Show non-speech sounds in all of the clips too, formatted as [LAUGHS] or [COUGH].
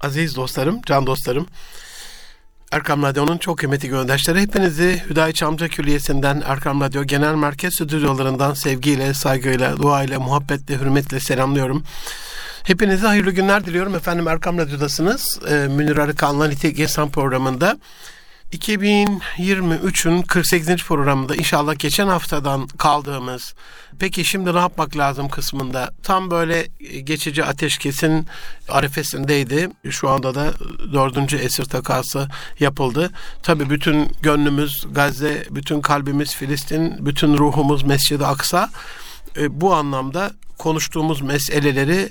Aziz dostlarım, can dostlarım, Erkam Radyo'nun çok kıymetli gönderçleri hepinizi Hüdayi Çamca Külliyesi'nden Erkam Radyo Genel Merkez Stüdyolarından sevgiyle, saygıyla, duayla, muhabbetle, hürmetle selamlıyorum. Hepinize hayırlı günler diliyorum. Efendim Erkam Radyo'dasınız. Ee, Münir Arıkan'la Nitelik İnsan programında 2023'ün 48. programında inşallah geçen haftadan kaldığımız peki şimdi ne yapmak lazım kısmında tam böyle geçici ateşkesin arifesindeydi. Şu anda da dördüncü esir takası yapıldı. Tabi bütün gönlümüz Gazze, bütün kalbimiz Filistin, bütün ruhumuz Mescid-i Aksa. E, bu anlamda konuştuğumuz meseleleri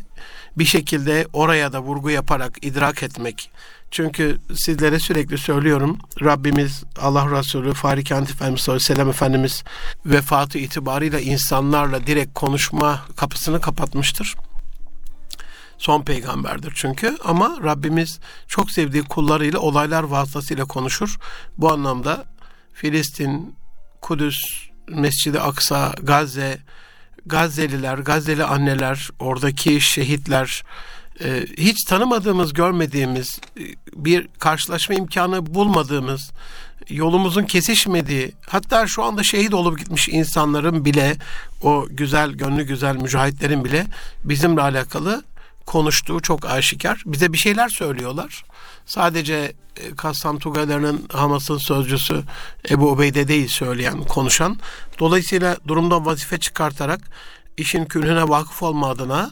bir şekilde oraya da vurgu yaparak idrak etmek, çünkü sizlere sürekli söylüyorum. Rabbimiz Allah Resulü Farik Efendimiz sallallahu aleyhi ve sellem Efendimiz vefatı itibarıyla insanlarla direkt konuşma kapısını kapatmıştır. Son peygamberdir çünkü ama Rabbimiz çok sevdiği kullarıyla olaylar vasıtasıyla konuşur. Bu anlamda Filistin, Kudüs, Mescid-i Aksa, Gazze, Gazze'liler, Gazze'li anneler, oradaki şehitler, e, hiç tanımadığımız, görmediğimiz, e, bir karşılaşma imkanı bulmadığımız, yolumuzun kesişmediği, hatta şu anda şehit olup gitmiş insanların bile, o güzel, gönlü güzel mücahitlerin bile bizimle alakalı konuştuğu çok aşikar. Bize bir şeyler söylüyorlar. Sadece e, Kassam Tugaylarının Hamas'ın sözcüsü Ebu Ubeyde değil söyleyen, konuşan. Dolayısıyla durumdan vazife çıkartarak işin külhüne vakıf olma adına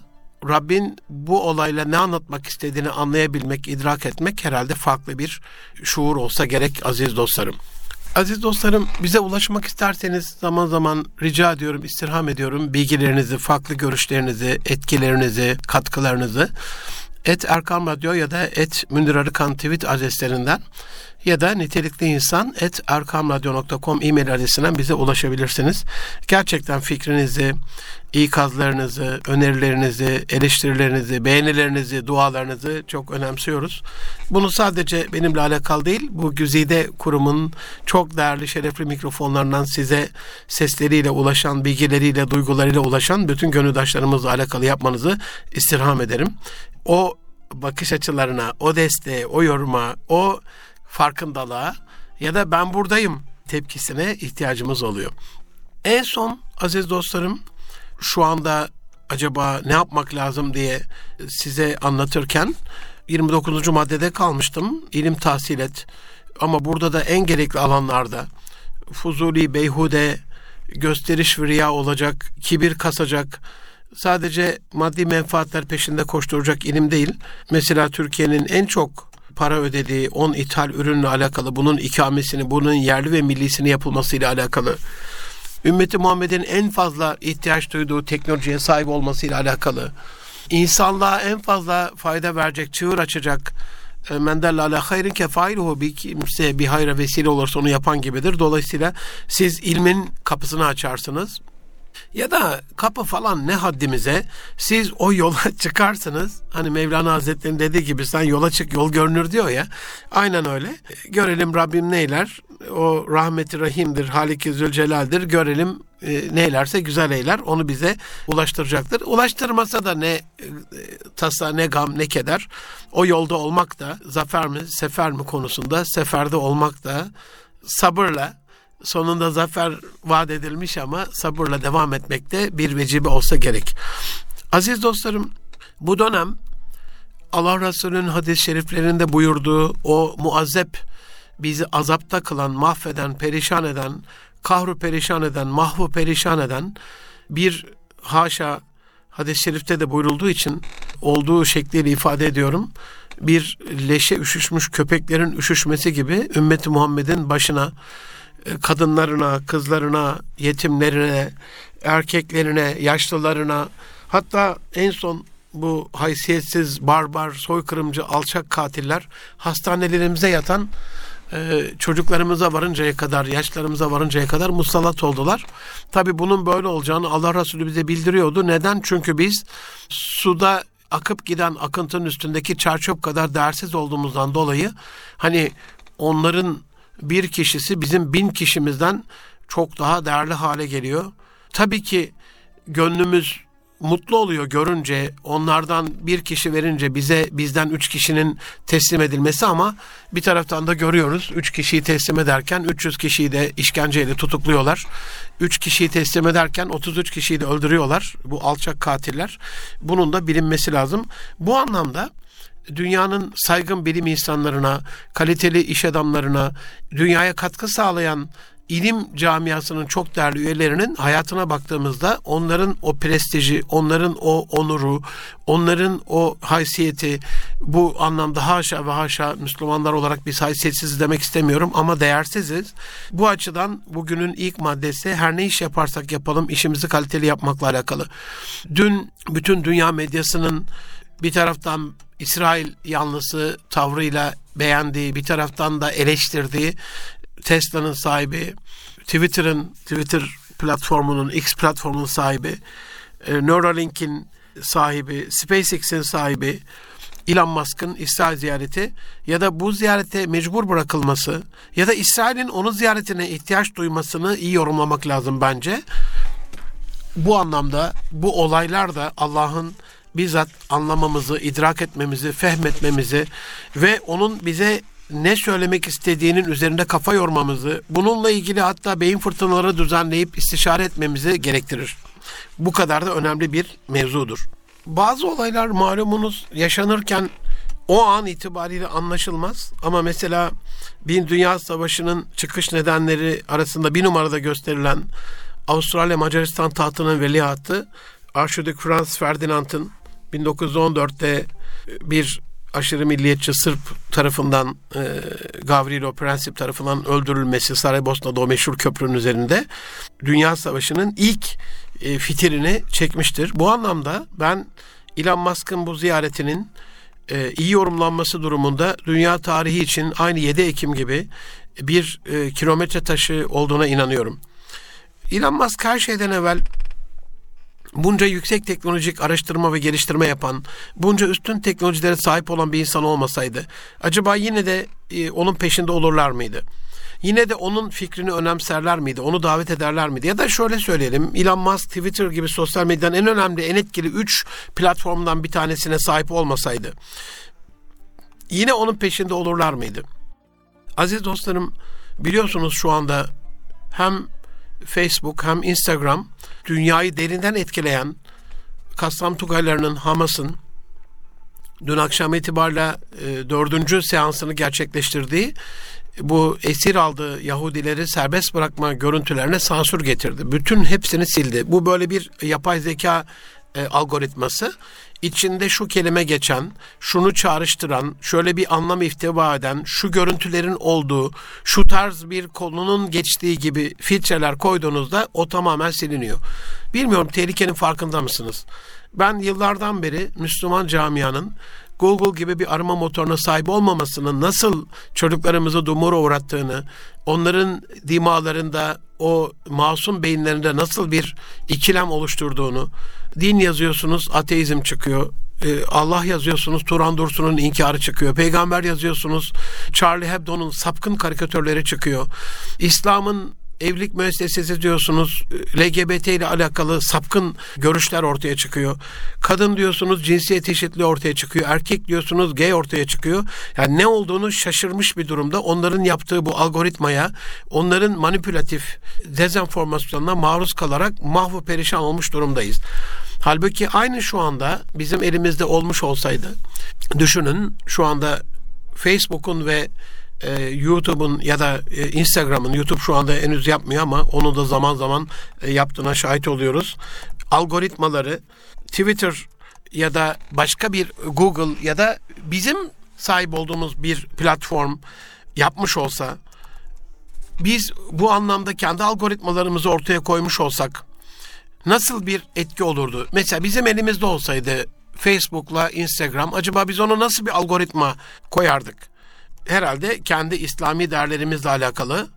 Rabbin bu olayla ne anlatmak istediğini anlayabilmek, idrak etmek herhalde farklı bir şuur olsa gerek aziz dostlarım. Aziz dostlarım bize ulaşmak isterseniz zaman zaman rica ediyorum, istirham ediyorum. Bilgilerinizi, farklı görüşlerinizi, etkilerinizi, katkılarınızı. Et Erkam Radyo ya da et Münir Arıkan tweet adreslerinden ya da nitelikli insan et erkamradyo.com e-mail adresinden bize ulaşabilirsiniz. Gerçekten fikrinizi, ikazlarınızı, önerilerinizi, eleştirilerinizi, beğenilerinizi, dualarınızı çok önemsiyoruz. Bunu sadece benimle alakalı değil, bu Güzide kurumun çok değerli, şerefli mikrofonlarından size sesleriyle ulaşan, bilgileriyle, duygularıyla ulaşan bütün gönüldaşlarımızla alakalı yapmanızı istirham ederim. O bakış açılarına, o desteğe, o yoruma, o farkındalığa ya da ben buradayım tepkisine ihtiyacımız oluyor. En son aziz dostlarım şu anda acaba ne yapmak lazım diye size anlatırken 29. maddede kalmıştım. İlim tahsil et. Ama burada da en gerekli alanlarda fuzuli, beyhude, gösteriş ve riya olacak, kibir kasacak, sadece maddi menfaatler peşinde koşturacak ilim değil. Mesela Türkiye'nin en çok para ödediği 10 ithal ürünle alakalı bunun ikamesini, bunun yerli ve millisini yapılmasıyla alakalı ümmeti Muhammed'in en fazla ihtiyaç duyduğu teknolojiye sahip olmasıyla alakalı insanlığa en fazla fayda verecek, çığır açacak e, mendelle ala hayrin kefailuhu bir kimse bir hayra vesile olursa onu yapan gibidir. Dolayısıyla siz ilmin kapısını açarsınız. Ya da kapı falan ne haddimize siz o yola [LAUGHS] çıkarsınız. Hani Mevlana Hazretleri'nin dediği gibi sen yola çık yol görünür diyor ya. Aynen öyle. Görelim Rabbim neyler. O rahmeti rahimdir, Halik-i Zülcelal'dir. Görelim e, neylerse güzel eyler. Onu bize ulaştıracaktır. Ulaştırmasa da ne e, tasa, ne gam, ne keder. O yolda olmak da zafer mi, sefer mi konusunda seferde olmak da sabırla sonunda zafer vaat edilmiş ama sabırla devam etmekte bir vecibe olsa gerek. Aziz dostlarım bu dönem Allah Resulü'nün hadis-i şeriflerinde buyurduğu o muazzep bizi azapta kılan, mahveden, perişan eden, kahru perişan eden, mahvu perişan eden bir haşa hadis-i şerifte de buyurulduğu için olduğu şekliyle ifade ediyorum. Bir leşe üşüşmüş köpeklerin üşüşmesi gibi ümmeti Muhammed'in başına kadınlarına, kızlarına, yetimlerine, erkeklerine, yaşlılarına hatta en son bu haysiyetsiz, barbar, soykırımcı, alçak katiller hastanelerimize yatan e, çocuklarımıza varıncaya kadar, yaşlarımıza varıncaya kadar musallat oldular. Tabi bunun böyle olacağını Allah Resulü bize bildiriyordu. Neden? Çünkü biz suda akıp giden akıntının üstündeki çarçöp kadar değersiz olduğumuzdan dolayı hani onların bir kişisi bizim bin kişimizden çok daha değerli hale geliyor. Tabii ki gönlümüz mutlu oluyor görünce onlardan bir kişi verince bize bizden üç kişinin teslim edilmesi ama bir taraftan da görüyoruz üç kişiyi teslim ederken 300 kişiyi de işkenceyle tutukluyorlar. Üç kişiyi teslim ederken 33 kişiyi de öldürüyorlar. Bu alçak katiller. Bunun da bilinmesi lazım. Bu anlamda dünyanın saygın bilim insanlarına, kaliteli iş adamlarına, dünyaya katkı sağlayan ilim camiasının çok değerli üyelerinin hayatına baktığımızda onların o prestiji, onların o onuru, onların o haysiyeti bu anlamda haşa ve haşa Müslümanlar olarak biz haysiyetsiz demek istemiyorum ama değersiziz. Bu açıdan bugünün ilk maddesi her ne iş yaparsak yapalım işimizi kaliteli yapmakla alakalı. Dün bütün dünya medyasının bir taraftan İsrail yanlısı tavrıyla beğendiği, bir taraftan da eleştirdiği Tesla'nın sahibi, Twitter'ın Twitter platformunun X platformunun sahibi, e, Neuralink'in sahibi, SpaceX'in sahibi Elon Musk'ın İsrail ziyareti ya da bu ziyarete mecbur bırakılması ya da İsrail'in onun ziyaretine ihtiyaç duymasını iyi yorumlamak lazım bence. Bu anlamda bu olaylar da Allah'ın bizzat anlamamızı, idrak etmemizi, fehmetmemizi ve onun bize ne söylemek istediğinin üzerinde kafa yormamızı, bununla ilgili hatta beyin fırtınaları düzenleyip istişare etmemizi gerektirir. Bu kadar da önemli bir mevzudur. Bazı olaylar malumunuz yaşanırken o an itibariyle anlaşılmaz ama mesela bir dünya savaşının çıkış nedenleri arasında bir numarada gösterilen Avustralya Macaristan tahtının veliahtı Arşidük Franz Ferdinand'ın 1914'te bir aşırı milliyetçi Sırp tarafından e, Gavrilo Prensip tarafından öldürülmesi Saraybosna'da o meşhur köprünün üzerinde Dünya Savaşı'nın ilk e, fitirini çekmiştir. Bu anlamda ben Elon Musk'ın bu ziyaretinin e, iyi yorumlanması durumunda dünya tarihi için aynı 7 Ekim gibi bir e, kilometre taşı olduğuna inanıyorum. Elon Musk her şeyden evvel bunca yüksek teknolojik araştırma ve geliştirme yapan, bunca üstün teknolojilere sahip olan bir insan olmasaydı, acaba yine de e, onun peşinde olurlar mıydı? Yine de onun fikrini önemserler miydi? Onu davet ederler miydi? Ya da şöyle söyleyelim. Elon Musk Twitter gibi sosyal medyanın en önemli, en etkili 3 platformdan bir tanesine sahip olmasaydı yine onun peşinde olurlar mıydı? Aziz dostlarım biliyorsunuz şu anda hem Facebook hem Instagram dünyayı derinden etkileyen Kassam Tugaylarının Hamas'ın dün akşam itibariyle e, dördüncü seansını gerçekleştirdiği bu esir aldığı Yahudileri serbest bırakma görüntülerine sansür getirdi. Bütün hepsini sildi. Bu böyle bir yapay zeka e, algoritması içinde şu kelime geçen, şunu çağrıştıran, şöyle bir anlam ihtiva eden, şu görüntülerin olduğu, şu tarz bir konunun geçtiği gibi filtreler koyduğunuzda o tamamen siliniyor. Bilmiyorum tehlikenin farkında mısınız? Ben yıllardan beri Müslüman camianın Google gibi bir arama motoruna sahip olmamasının nasıl çocuklarımızı dumura uğrattığını, onların dimalarında, o masum beyinlerinde nasıl bir ikilem oluşturduğunu, din yazıyorsunuz, ateizm çıkıyor. Ee, Allah yazıyorsunuz, Turan Dursun'un inkarı çıkıyor. Peygamber yazıyorsunuz, Charlie Hebdo'nun sapkın karikatörleri çıkıyor. İslam'ın evlilik müessesesi diyorsunuz LGBT ile alakalı sapkın görüşler ortaya çıkıyor. Kadın diyorsunuz cinsiyet eşitliği ortaya çıkıyor. Erkek diyorsunuz gay ortaya çıkıyor. Yani ne olduğunu şaşırmış bir durumda onların yaptığı bu algoritmaya, onların manipülatif dezenformasyonuna maruz kalarak mahvu perişan olmuş durumdayız. Halbuki aynı şu anda bizim elimizde olmuş olsaydı düşünün şu anda Facebook'un ve e, YouTube'un ya da e, Instagram'ın YouTube şu anda henüz yapmıyor ama onu da zaman zaman e, yaptığına şahit oluyoruz. Algoritmaları Twitter ya da başka bir Google ya da bizim sahip olduğumuz bir platform yapmış olsa biz bu anlamda kendi algoritmalarımızı ortaya koymuş olsak nasıl bir etki olurdu? Mesela bizim elimizde olsaydı Facebook'la Instagram acaba biz ona nasıl bir algoritma koyardık? Herhalde kendi İslami değerlerimizle alakalı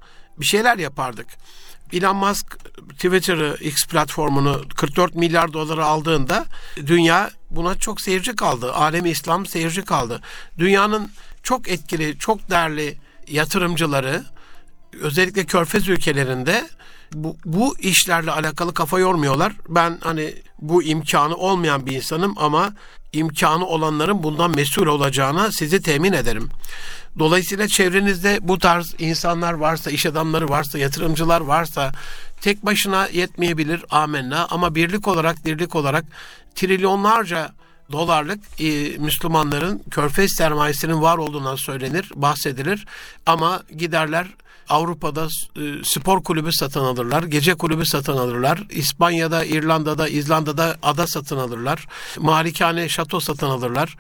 bir şeyler yapardık. Elon Musk Twitter'ı, X platformunu 44 milyar dolara aldığında dünya buna çok seyirci kaldı. Alemi İslam seyirci kaldı. Dünyanın çok etkili, çok değerli yatırımcıları özellikle körfez ülkelerinde bu, bu işlerle alakalı kafa yormuyorlar. Ben hani bu imkanı olmayan bir insanım ama imkanı olanların bundan mesul olacağına sizi temin ederim. Dolayısıyla çevrenizde bu tarz insanlar varsa, iş adamları varsa, yatırımcılar varsa tek başına yetmeyebilir amenna ama birlik olarak dirlik olarak trilyonlarca dolarlık e, Müslümanların körfez sermayesinin var olduğundan söylenir, bahsedilir ama giderler Avrupa'da e, spor kulübü satın alırlar, gece kulübü satın alırlar. İspanya'da, İrlanda'da, İzlanda'da ada satın alırlar. Malikane, şato satın alırlar.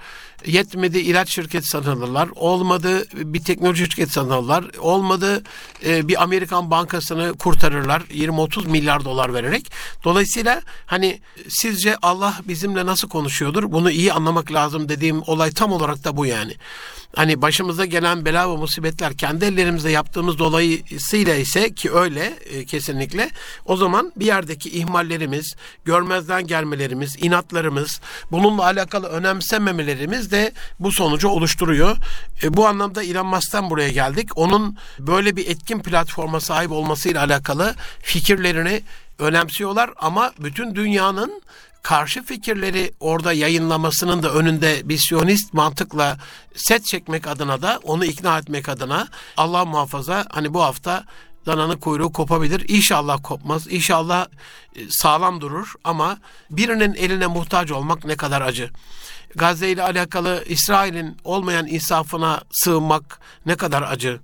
Yetmedi ilaç şirketi satın alırlar. Olmadı bir teknoloji şirketi satın alırlar. Olmadı e, bir Amerikan bankasını kurtarırlar 20-30 milyar dolar vererek. Dolayısıyla hani sizce Allah bizimle nasıl konuşuyordur? Bunu iyi anlamak lazım dediğim olay tam olarak da bu yani. Hani başımıza gelen bela ve musibetler kendi ellerimizle yaptığımız dolayısıyla ise ki öyle e, kesinlikle o zaman bir yerdeki ihmallerimiz, görmezden gelmelerimiz, inatlarımız, bununla alakalı önemsememelerimiz de bu sonucu oluşturuyor. E, bu anlamda Elon Musk'tan buraya geldik. Onun böyle bir etkin platforma sahip olmasıyla alakalı fikirlerini önemsiyorlar ama bütün dünyanın karşı fikirleri orada yayınlamasının da önünde bir siyonist mantıkla set çekmek adına da onu ikna etmek adına Allah muhafaza hani bu hafta dananın kuyruğu kopabilir. İnşallah kopmaz. İnşallah e, sağlam durur ama birinin eline muhtaç olmak ne kadar acı. Gazze ile alakalı İsrail'in olmayan insafına sığınmak ne kadar acı.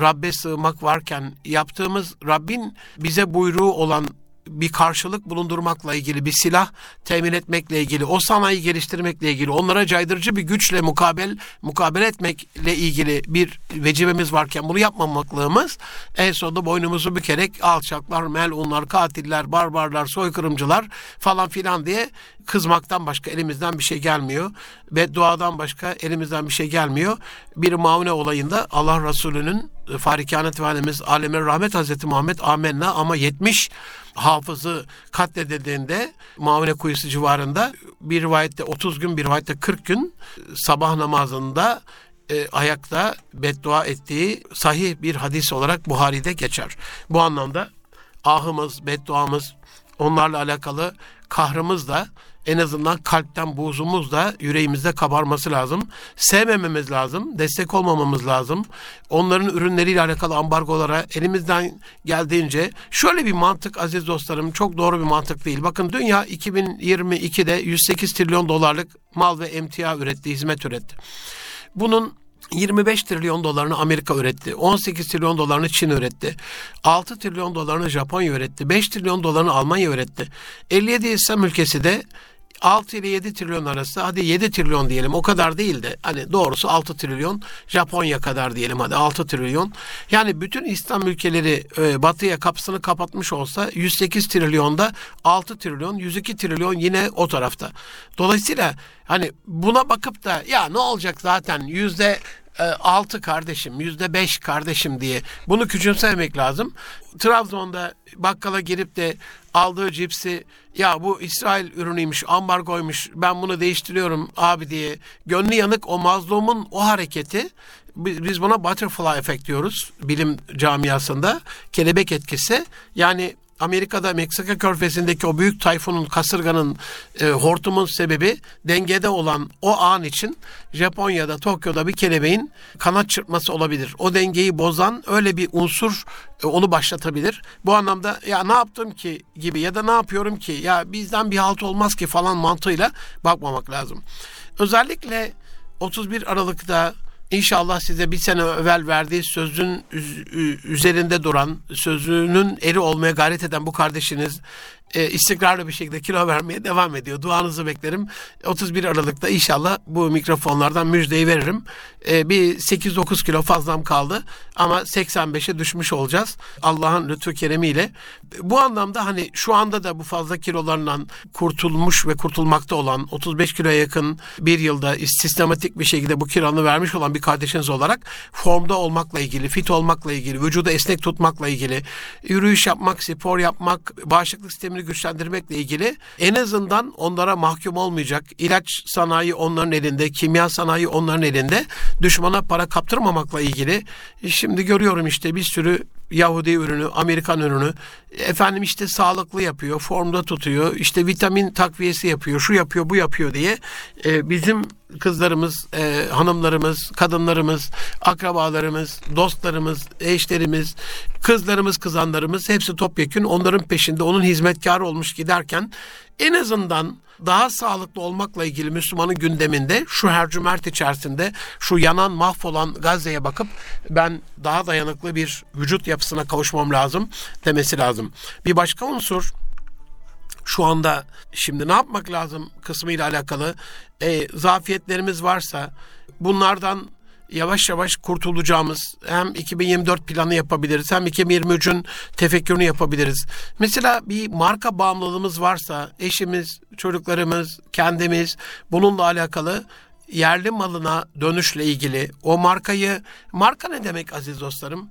Rabbe sığınmak varken yaptığımız Rabbin bize buyruğu olan bir karşılık bulundurmakla ilgili, bir silah temin etmekle ilgili, o sanayi geliştirmekle ilgili, onlara caydırıcı bir güçle mukabel mukabele etmekle ilgili bir vecibemiz varken bunu yapmamaklığımız en sonunda boynumuzu bükerek alçaklar, melunlar, katiller, barbarlar, soykırımcılar falan filan diye kızmaktan başka elimizden bir şey gelmiyor. Ve duadan başka elimizden bir şey gelmiyor. Bir maune olayında Allah Resulü'nün Farikanet Validemiz Aleme Rahmet Hazreti Muhammed amenna ama 70 hafızı katledildiğinde Mavine Kuyusu civarında bir rivayette 30 gün bir rivayette 40 gün sabah namazında e, ayakta beddua ettiği sahih bir hadis olarak Buhari'de geçer. Bu anlamda ahımız, bedduamız onlarla alakalı kahrımız da en azından kalpten buzumuz da yüreğimizde kabarması lazım. Sevmememiz lazım, destek olmamamız lazım. Onların ürünleriyle alakalı ambargolara elimizden geldiğince şöyle bir mantık aziz dostlarım çok doğru bir mantık değil. Bakın dünya 2022'de 108 trilyon dolarlık mal ve emtia üretti, hizmet üretti. Bunun 25 trilyon dolarını Amerika üretti. 18 trilyon dolarını Çin üretti. 6 trilyon dolarını Japonya üretti. 5 trilyon dolarını Almanya üretti. 57 İslam ülkesi de 6 ile 7 trilyon arası hadi 7 trilyon diyelim o kadar değil de hani doğrusu 6 trilyon Japonya kadar diyelim hadi 6 trilyon. Yani bütün İslam ülkeleri e, batıya kapısını kapatmış olsa 108 trilyonda 6 trilyon 102 trilyon yine o tarafta. Dolayısıyla hani buna bakıp da ya ne olacak zaten yüzde e, altı kardeşim, yüzde beş kardeşim diye bunu küçümsemek lazım. Trabzon'da bakkala girip de aldığı cipsi ya bu İsrail ürünüymüş, ambargoymuş ben bunu değiştiriyorum abi diye gönlü yanık o mazlumun o hareketi biz buna butterfly efekt diyoruz bilim camiasında kelebek etkisi yani Amerika'da Meksika körfezindeki o büyük tayfunun, kasırganın, e, hortumun sebebi dengede olan o an için Japonya'da, Tokyo'da bir kelebeğin kanat çırpması olabilir. O dengeyi bozan öyle bir unsur e, onu başlatabilir. Bu anlamda ya ne yaptım ki gibi ya da ne yapıyorum ki ya bizden bir halt olmaz ki falan mantığıyla bakmamak lazım. Özellikle 31 Aralık'ta İnşallah size bir sene evvel verdiği sözün üzerinde duran, sözünün eri olmaya gayret eden bu kardeşiniz e, istikrarlı bir şekilde kilo vermeye devam ediyor. Duanızı beklerim. 31 Aralık'ta inşallah bu mikrofonlardan müjdeyi veririm. E, bir 8-9 kilo fazlam kaldı ama 85'e düşmüş olacağız. Allah'ın lütfu keremiyle. Bu anlamda hani şu anda da bu fazla kilolarından kurtulmuş ve kurtulmakta olan 35 kiloya yakın bir yılda sistematik bir şekilde bu kilonu vermiş olan bir kardeşiniz olarak formda olmakla ilgili, fit olmakla ilgili, vücudu esnek tutmakla ilgili, yürüyüş yapmak, spor yapmak, bağışıklık sistemini kendilerini güçlendirmekle ilgili en azından onlara mahkum olmayacak. ilaç sanayi onların elinde, kimya sanayi onların elinde. Düşmana para kaptırmamakla ilgili. Şimdi görüyorum işte bir sürü Yahudi ürünü, Amerikan ürünü. Efendim işte sağlıklı yapıyor, formda tutuyor, işte vitamin takviyesi yapıyor, şu yapıyor, bu yapıyor diye e, bizim kızlarımız, e, hanımlarımız, kadınlarımız, akrabalarımız, dostlarımız, eşlerimiz, kızlarımız, kızanlarımız hepsi topyekün onların peşinde onun hizmetkarı olmuş giderken en azından daha sağlıklı olmakla ilgili Müslümanın gündeminde şu hercümert içerisinde şu yanan mahvolan Gazze'ye bakıp ben daha dayanıklı bir vücut yapısına kavuşmam lazım demesi lazım. Bir başka unsur şu anda şimdi ne yapmak lazım kısmıyla alakalı e, zafiyetlerimiz varsa bunlardan yavaş yavaş kurtulacağımız hem 2024 planı yapabiliriz hem 2023'ün tefekkürünü yapabiliriz. Mesela bir marka bağımlılığımız varsa eşimiz, çocuklarımız, kendimiz bununla alakalı yerli malına dönüşle ilgili o markayı marka ne demek aziz dostlarım?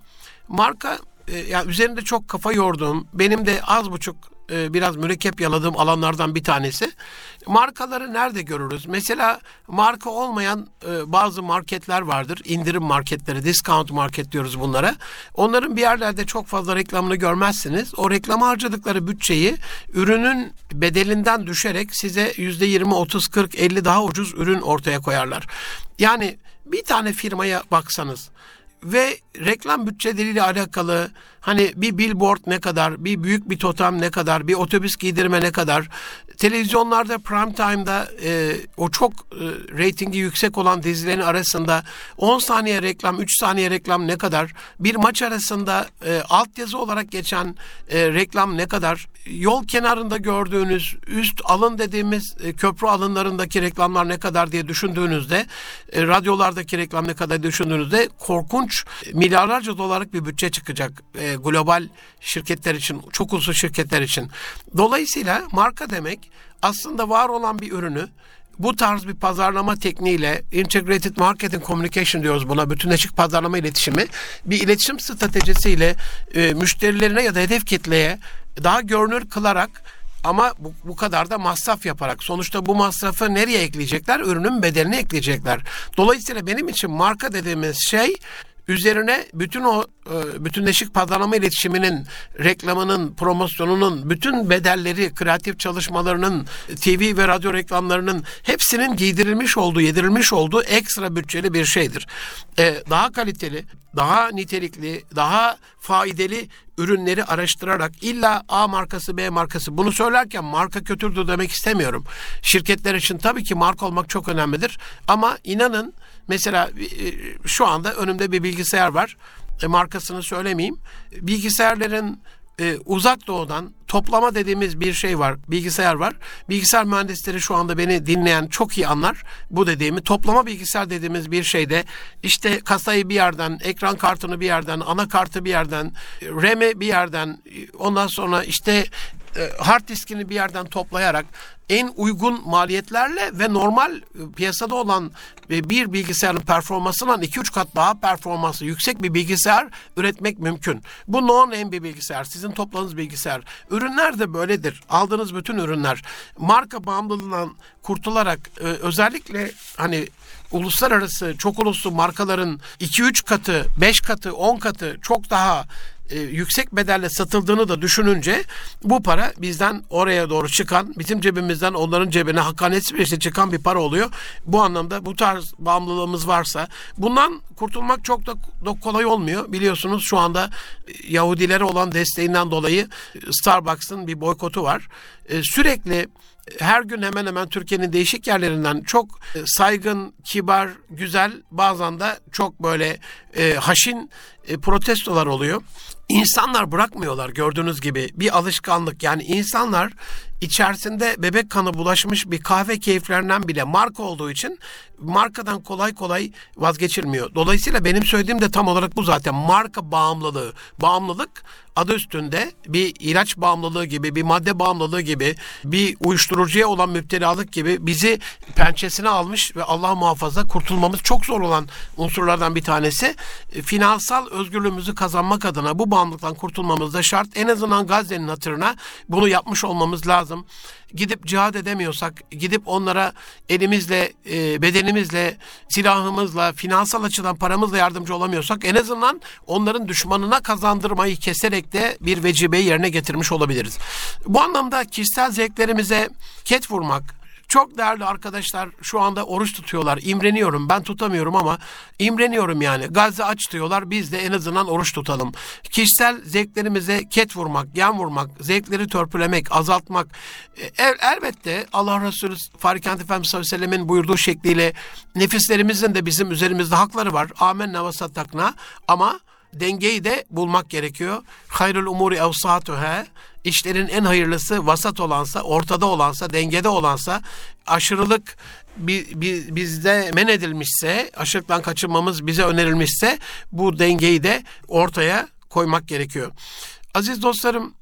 Marka e, yani üzerinde çok kafa yorduğum benim de az buçuk e, biraz mürekkep yaladığım alanlardan bir tanesi. Markaları nerede görürüz? Mesela marka olmayan e, bazı marketler vardır. İndirim marketleri, discount market diyoruz bunlara. Onların bir yerlerde çok fazla reklamını görmezsiniz. O reklama harcadıkları bütçeyi ürünün bedelinden düşerek size yüzde yirmi, otuz, kırk, elli daha ucuz ürün ortaya koyarlar. Yani bir tane firmaya baksanız ve reklam bütçeleriyle alakalı hani bir billboard ne kadar, bir büyük bir totem ne kadar, bir otobüs giydirme ne kadar, televizyonlarda prime time'da e, o çok e, reytingi yüksek olan dizilerin arasında 10 saniye reklam, 3 saniye reklam ne kadar, bir maç arasında e, altyazı olarak geçen e, reklam ne kadar, yol kenarında gördüğünüz üst alın dediğimiz e, köprü alınlarındaki reklamlar ne kadar diye düşündüğünüzde, e, radyolardaki reklam ne kadar düşündüğünüzde korkunç milyarlarca dolarlık bir bütçe çıkacak e, global şirketler için, çok uzun şirketler için. Dolayısıyla marka demek aslında var olan bir ürünü bu tarz bir pazarlama tekniğiyle integrated marketing communication diyoruz buna bütünleşik pazarlama iletişimi bir iletişim stratejisiyle e, müşterilerine ya da hedef kitleye daha görünür kılarak ama bu, bu kadar da masraf yaparak sonuçta bu masrafı nereye ekleyecekler? Ürünün bedelini ekleyecekler. Dolayısıyla benim için marka dediğimiz şey üzerine bütün o e, bütünleşik pazarlama iletişiminin, reklamının, promosyonunun, bütün bedelleri, kreatif çalışmalarının, TV ve radyo reklamlarının hepsinin giydirilmiş olduğu, yedirilmiş olduğu ekstra bütçeli bir şeydir. Ee, daha kaliteli, daha nitelikli, daha faydalı ürünleri araştırarak illa A markası B markası bunu söylerken marka kötüdür demek istemiyorum. Şirketler için tabii ki marka olmak çok önemlidir ama inanın mesela e, şu anda önümde bir bilgisayar var. E, markasını söylemeyeyim. Bilgisayarların e, uzak doğudan toplama dediğimiz bir şey var. Bilgisayar var. Bilgisayar mühendisleri şu anda beni dinleyen çok iyi anlar. Bu dediğimi toplama bilgisayar dediğimiz bir şeyde işte kasayı bir yerden, ekran kartını bir yerden, anakartı bir yerden, RAM'i bir yerden, ondan sonra işte e, hard diskini bir yerden toplayarak en uygun maliyetlerle ve normal e, piyasada olan e, bir bilgisayarın performansından 2-3 kat daha performansı yüksek bir bilgisayar üretmek mümkün. Bu non-name bir bilgisayar. Sizin topladığınız bilgisayar. Ürünler de böyledir. Aldığınız bütün ürünler marka bağımlılığından kurtularak özellikle hani uluslararası çok uluslu markaların 2-3 katı, 5 katı, 10 katı çok daha e, yüksek bedelle satıldığını da düşününce bu para bizden oraya doğru çıkan, bizim cebimizden onların cebine hakanetsiz bir çıkan bir para oluyor. Bu anlamda bu tarz bağımlılığımız varsa bundan kurtulmak çok da, da kolay olmuyor. Biliyorsunuz şu anda e, Yahudilere olan desteğinden dolayı Starbucks'ın bir boykotu var. E, sürekli her gün hemen hemen Türkiye'nin değişik yerlerinden çok e, saygın, kibar, güzel bazen de çok böyle e, haşin e, protestolar oluyor. İnsanlar bırakmıyorlar gördüğünüz gibi bir alışkanlık yani insanlar içerisinde bebek kanı bulaşmış bir kahve keyiflerinden bile marka olduğu için markadan kolay kolay vazgeçilmiyor. Dolayısıyla benim söylediğim de tam olarak bu zaten marka bağımlılığı. Bağımlılık adı üstünde bir ilaç bağımlılığı gibi, bir madde bağımlılığı gibi, bir uyuşturucu uyuşturucuya olan müptelalık gibi bizi pençesine almış ve Allah muhafaza kurtulmamız çok zor olan unsurlardan bir tanesi. E, finansal özgürlüğümüzü kazanmak adına bu bağımlılıktan kurtulmamız da şart. En azından Gazze'nin hatırına bunu yapmış olmamız lazım gidip cihad edemiyorsak, gidip onlara elimizle, e, bedenimizle, silahımızla, finansal açıdan paramızla yardımcı olamıyorsak en azından onların düşmanına kazandırmayı keserek de bir vecibeyi yerine getirmiş olabiliriz. Bu anlamda kişisel zevklerimize ket vurmak, çok değerli arkadaşlar şu anda oruç tutuyorlar. İmreniyorum. Ben tutamıyorum ama imreniyorum yani. Gazze aç diyorlar. Biz de en azından oruç tutalım. Kişisel zevklerimize ket vurmak, yan vurmak, zevkleri törpülemek, azaltmak. E, el, elbette Allah Resulü Farikant Efendimiz sallallahu aleyhi ve sellemin buyurduğu şekliyle nefislerimizin de bizim üzerimizde hakları var. Amenna ve sattakna ama dengeyi de bulmak gerekiyor. Hayrul umuri evsatuha işlerin en hayırlısı vasat olansa, ortada olansa, dengede olansa, aşırılık bizde men edilmişse, aşırılıktan kaçınmamız bize önerilmişse bu dengeyi de ortaya koymak gerekiyor. Aziz dostlarım,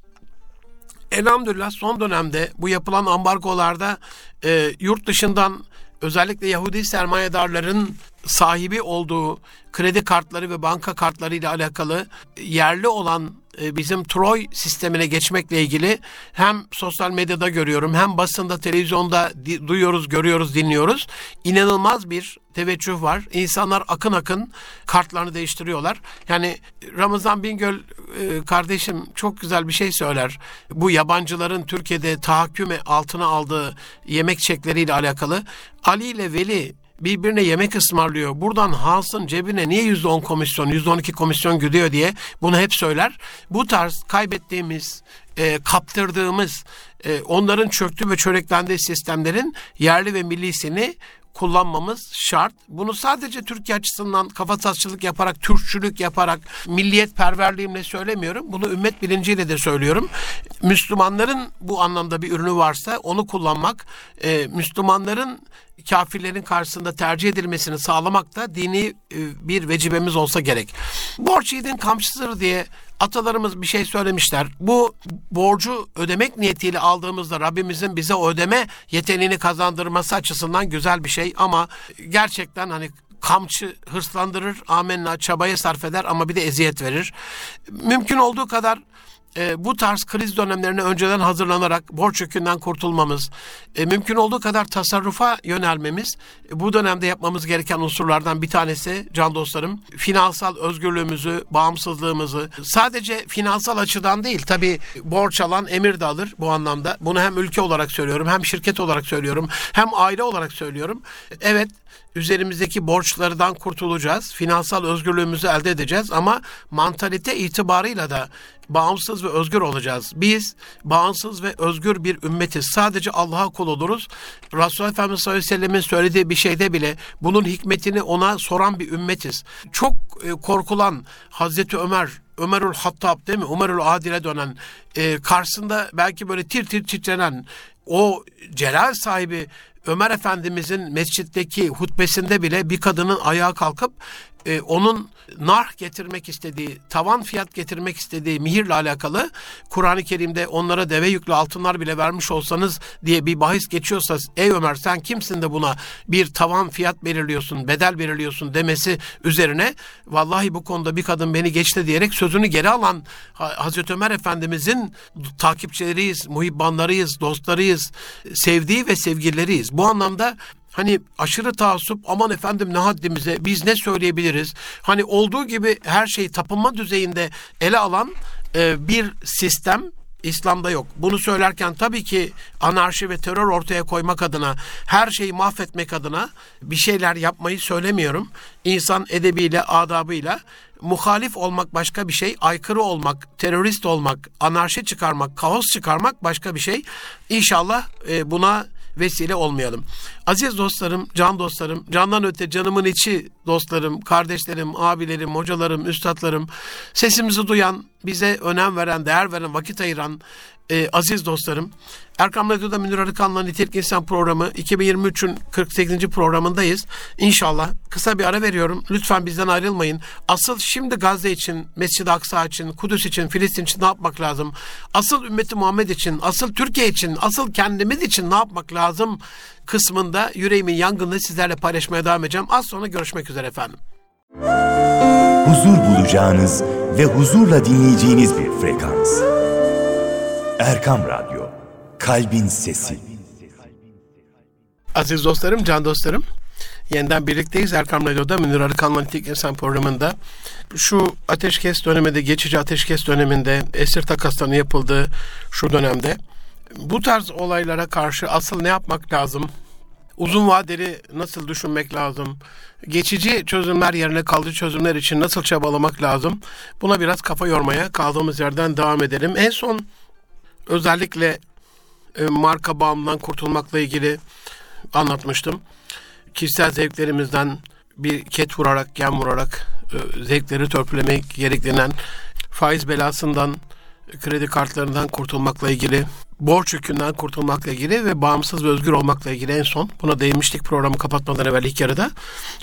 elhamdülillah son dönemde bu yapılan ambargolarda e, yurt dışından özellikle Yahudi sermayedarların sahibi olduğu kredi kartları ve banka kartları ile alakalı yerli olan bizim Troy sistemine geçmekle ilgili hem sosyal medyada görüyorum hem basında televizyonda duyuyoruz, görüyoruz, dinliyoruz. İnanılmaz bir teveccüh var. İnsanlar akın akın kartlarını değiştiriyorlar. Yani Ramazan Bingöl e, kardeşim çok güzel bir şey söyler. Bu yabancıların Türkiye'de tahakküme altına aldığı yemek çekleriyle alakalı. Ali ile Veli birbirine yemek ısmarlıyor. Buradan Hans'ın cebine niye yüzde on komisyon, yüzde on iki komisyon gidiyor diye bunu hep söyler. Bu tarz kaybettiğimiz, e, kaptırdığımız, e, onların çöktü ve çöreklendiği sistemlerin yerli ve millisini kullanmamız şart. Bunu sadece Türkiye açısından kafatasçılık yaparak, Türkçülük yaparak, milliyet perverliğimle söylemiyorum. Bunu ümmet bilinciyle de söylüyorum. Müslümanların bu anlamda bir ürünü varsa onu kullanmak, e, Müslümanların kafirlerin karşısında tercih edilmesini sağlamak da dini e, bir vecibemiz olsa gerek. Borç yiğidin kamçısıdır diye atalarımız bir şey söylemişler. Bu borcu ödemek niyetiyle aldığımızda Rabbimizin bize o ödeme yeteneğini kazandırması açısından güzel bir şey ama gerçekten hani kamçı hırslandırır, amenna çabaya sarf eder ama bir de eziyet verir. Mümkün olduğu kadar e, bu tarz kriz dönemlerine önceden hazırlanarak borç yükünden kurtulmamız, e, mümkün olduğu kadar tasarrufa yönelmemiz e, bu dönemde yapmamız gereken unsurlardan bir tanesi can dostlarım. Finansal özgürlüğümüzü, bağımsızlığımızı sadece finansal açıdan değil tabi borç alan emir de alır bu anlamda. Bunu hem ülke olarak söylüyorum hem şirket olarak söylüyorum hem aile olarak söylüyorum. Evet üzerimizdeki borçlardan kurtulacağız. Finansal özgürlüğümüzü elde edeceğiz ama mantalite itibarıyla da bağımsız ve özgür olacağız. Biz bağımsız ve özgür bir ümmetiz. Sadece Allah'a kul oluruz. Resulullah Efendimiz sallallahu aleyhi ve sellemin söylediği bir şeyde bile bunun hikmetini ona soran bir ümmetiz. Çok e, korkulan Hazreti Ömer Ömerül Hattab değil mi? Ömerül Adil'e dönen e, karşısında belki böyle tir tir titrenen o celal sahibi Ömer Efendimizin mescitteki hutbesinde bile bir kadının ayağa kalkıp e, onun nar getirmek istediği, tavan fiyat getirmek istediği mihirle alakalı Kur'an-ı Kerim'de onlara deve yüklü altınlar bile vermiş olsanız diye bir bahis geçiyorsa ey Ömer sen kimsin de buna bir tavan fiyat belirliyorsun, bedel belirliyorsun demesi üzerine vallahi bu konuda bir kadın beni geçti diyerek sözünü geri alan Hazreti Ömer Efendimizin takipçileriyiz, muhibbanlarıyız, dostlarıyız, sevdiği ve sevgilileriyiz. Bu anlamda Hani aşırı taassup aman efendim ne haddimize biz ne söyleyebiliriz? Hani olduğu gibi her şeyi tapınma düzeyinde ele alan e, bir sistem İslam'da yok. Bunu söylerken tabii ki anarşi ve terör ortaya koymak adına, her şeyi mahvetmek adına bir şeyler yapmayı söylemiyorum. İnsan edebiyle, adabıyla muhalif olmak başka bir şey, aykırı olmak, terörist olmak, anarşi çıkarmak, kaos çıkarmak başka bir şey. İnşallah e, buna vesile olmayalım. Aziz dostlarım, can dostlarım, candan öte canımın içi dostlarım, kardeşlerim, abilerim, hocalarım, üstadlarım, sesimizi duyan, bize önem veren, değer veren, vakit ayıran e, aziz dostlarım. Erkam Radyo'da Münir Arıkan'la Nitelik İnsan programı 2023'ün 48. programındayız. İnşallah kısa bir ara veriyorum. Lütfen bizden ayrılmayın. Asıl şimdi Gazze için, Mescid-i Aksa için, Kudüs için, Filistin için ne yapmak lazım? Asıl ümmeti Muhammed için, asıl Türkiye için, asıl kendimiz için ne yapmak lazım kısmında yüreğimin yangını sizlerle paylaşmaya devam edeceğim. Az sonra görüşmek üzere efendim. Huzur bulacağınız ve huzurla dinleyeceğiniz bir frekans. Erkam Radyo, Kalbin Sesi. Aziz dostlarım, can dostlarım. Yeniden birlikteyiz Erkam Radyo'da Münir Arıkan'la Nitik İnsan programında. Şu ateşkes döneminde, geçici ateşkes döneminde, esir takaslarının yapıldığı şu dönemde bu tarz olaylara karşı asıl ne yapmak lazım? Uzun vadeli nasıl düşünmek lazım? Geçici çözümler yerine kalıcı çözümler için nasıl çabalamak lazım? Buna biraz kafa yormaya kaldığımız yerden devam edelim. En son özellikle e, marka bağımından kurtulmakla ilgili anlatmıştım. Kişisel zevklerimizden bir ket vurarak, yem vurarak e, zevkleri törpülemek gereklenen faiz belasından, kredi kartlarından kurtulmakla ilgili, borç yükünden kurtulmakla ilgili ve bağımsız ve özgür olmakla ilgili en son buna değinmiştik programı kapatmadan evvel ilk yarıda.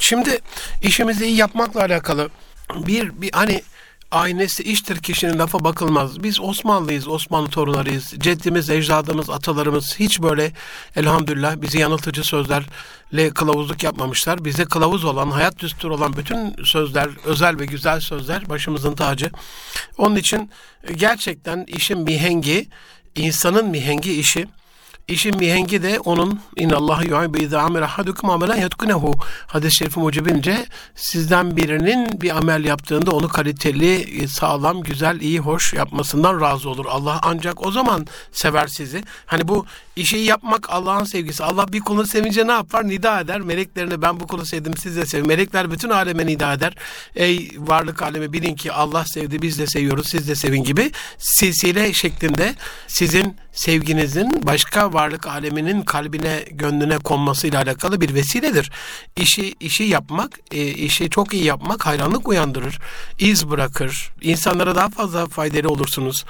Şimdi işimizi iyi yapmakla alakalı bir, bir hani Aynesi iştir kişinin lafa bakılmaz. Biz Osmanlıyız, Osmanlı torunlarıyız. Ceddimiz, ecdadımız, atalarımız hiç böyle elhamdülillah bizi yanıltıcı sözlerle kılavuzluk yapmamışlar. Bize kılavuz olan, hayat düsturu olan bütün sözler, özel ve güzel sözler başımızın tacı. Onun için gerçekten işin mihengi, insanın mihengi işi İşin mihengi de onun inallah yuhibbu izâ amel ahadukum amelen yetkunehu hadis-i şerifi mucibince sizden birinin bir amel yaptığında onu kaliteli, sağlam, güzel, iyi, hoş yapmasından razı olur. Allah ancak o zaman sever sizi. Hani bu işi yapmak Allah'ın sevgisi. Allah bir kulu sevince ne yapar? Nida eder. Meleklerine ben bu kulu sevdim siz de sevin. Melekler bütün aleme nida eder. Ey varlık alemi bilin ki Allah sevdi biz de seviyoruz siz de sevin gibi silsile şeklinde sizin sevginizin başka varlık aleminin kalbine, gönlüne konmasıyla alakalı bir vesiledir. İşi işi yapmak, e, işi çok iyi yapmak hayranlık uyandırır, iz bırakır. İnsanlara daha fazla faydalı olursunuz.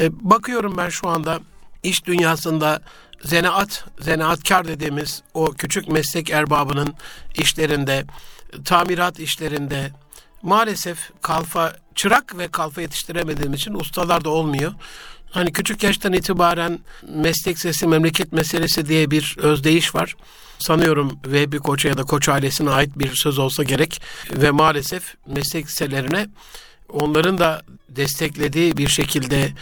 E, bakıyorum ben şu anda iş dünyasında zenaat, zanaatkar dediğimiz o küçük meslek erbabının işlerinde, tamirat işlerinde maalesef kalfa çırak ve kalfa yetiştiremediğim için ustalar da olmuyor. Hani küçük yaştan itibaren meslek sesi memleket meselesi diye bir özdeyiş var. Sanıyorum ve bir koça ya da koç ailesine ait bir söz olsa gerek ve maalesef meslek liselerine onların da desteklediği bir şekilde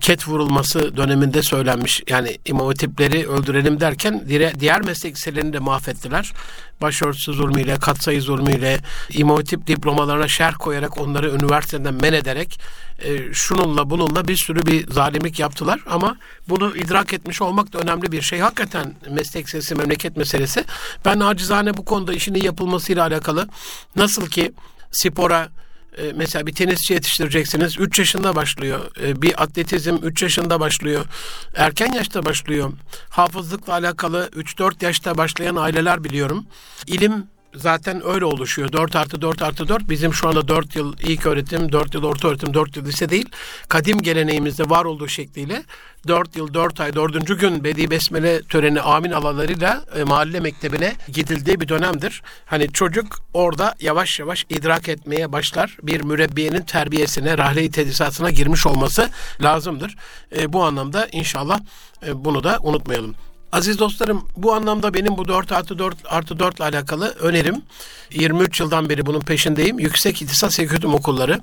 ket vurulması döneminde söylenmiş. Yani imam hatipleri öldürelim derken diğer meslek de mahvettiler. Başörtüsü zulmüyle, katsayı zulmüyle, imam hatip diplomalarına şerh koyarak onları üniversiteden men ederek e, şununla bununla bir sürü bir zalimlik yaptılar. Ama bunu idrak etmiş olmak da önemli bir şey. Hakikaten meslek sesi, memleket meselesi. Ben acizane bu konuda işinin yapılmasıyla alakalı nasıl ki spora e, mesela bir tenisçi yetiştireceksiniz. 3 yaşında başlıyor. E, bir atletizm 3 yaşında başlıyor. Erken yaşta başlıyor. Hafızlıkla alakalı 3-4 yaşta başlayan aileler biliyorum. İlim zaten öyle oluşuyor. 4 artı 4 artı 4 bizim şu anda 4 yıl ilk öğretim, 4 yıl orta öğretim, 4 yıl lise değil. Kadim geleneğimizde var olduğu şekliyle 4 yıl 4 ay 4. gün Bedi Besmele töreni amin alalarıyla e, mahalle mektebine gidildiği bir dönemdir. Hani çocuk orada yavaş yavaş idrak etmeye başlar. Bir mürebbiyenin terbiyesine, rahle-i tedrisatına girmiş olması lazımdır. E, bu anlamda inşallah e, bunu da unutmayalım. Aziz dostlarım bu anlamda benim bu 4 artı 4 artı 4 ile alakalı önerim 23 yıldan beri bunun peşindeyim. Yüksek İhtisas Eğitim Okulları.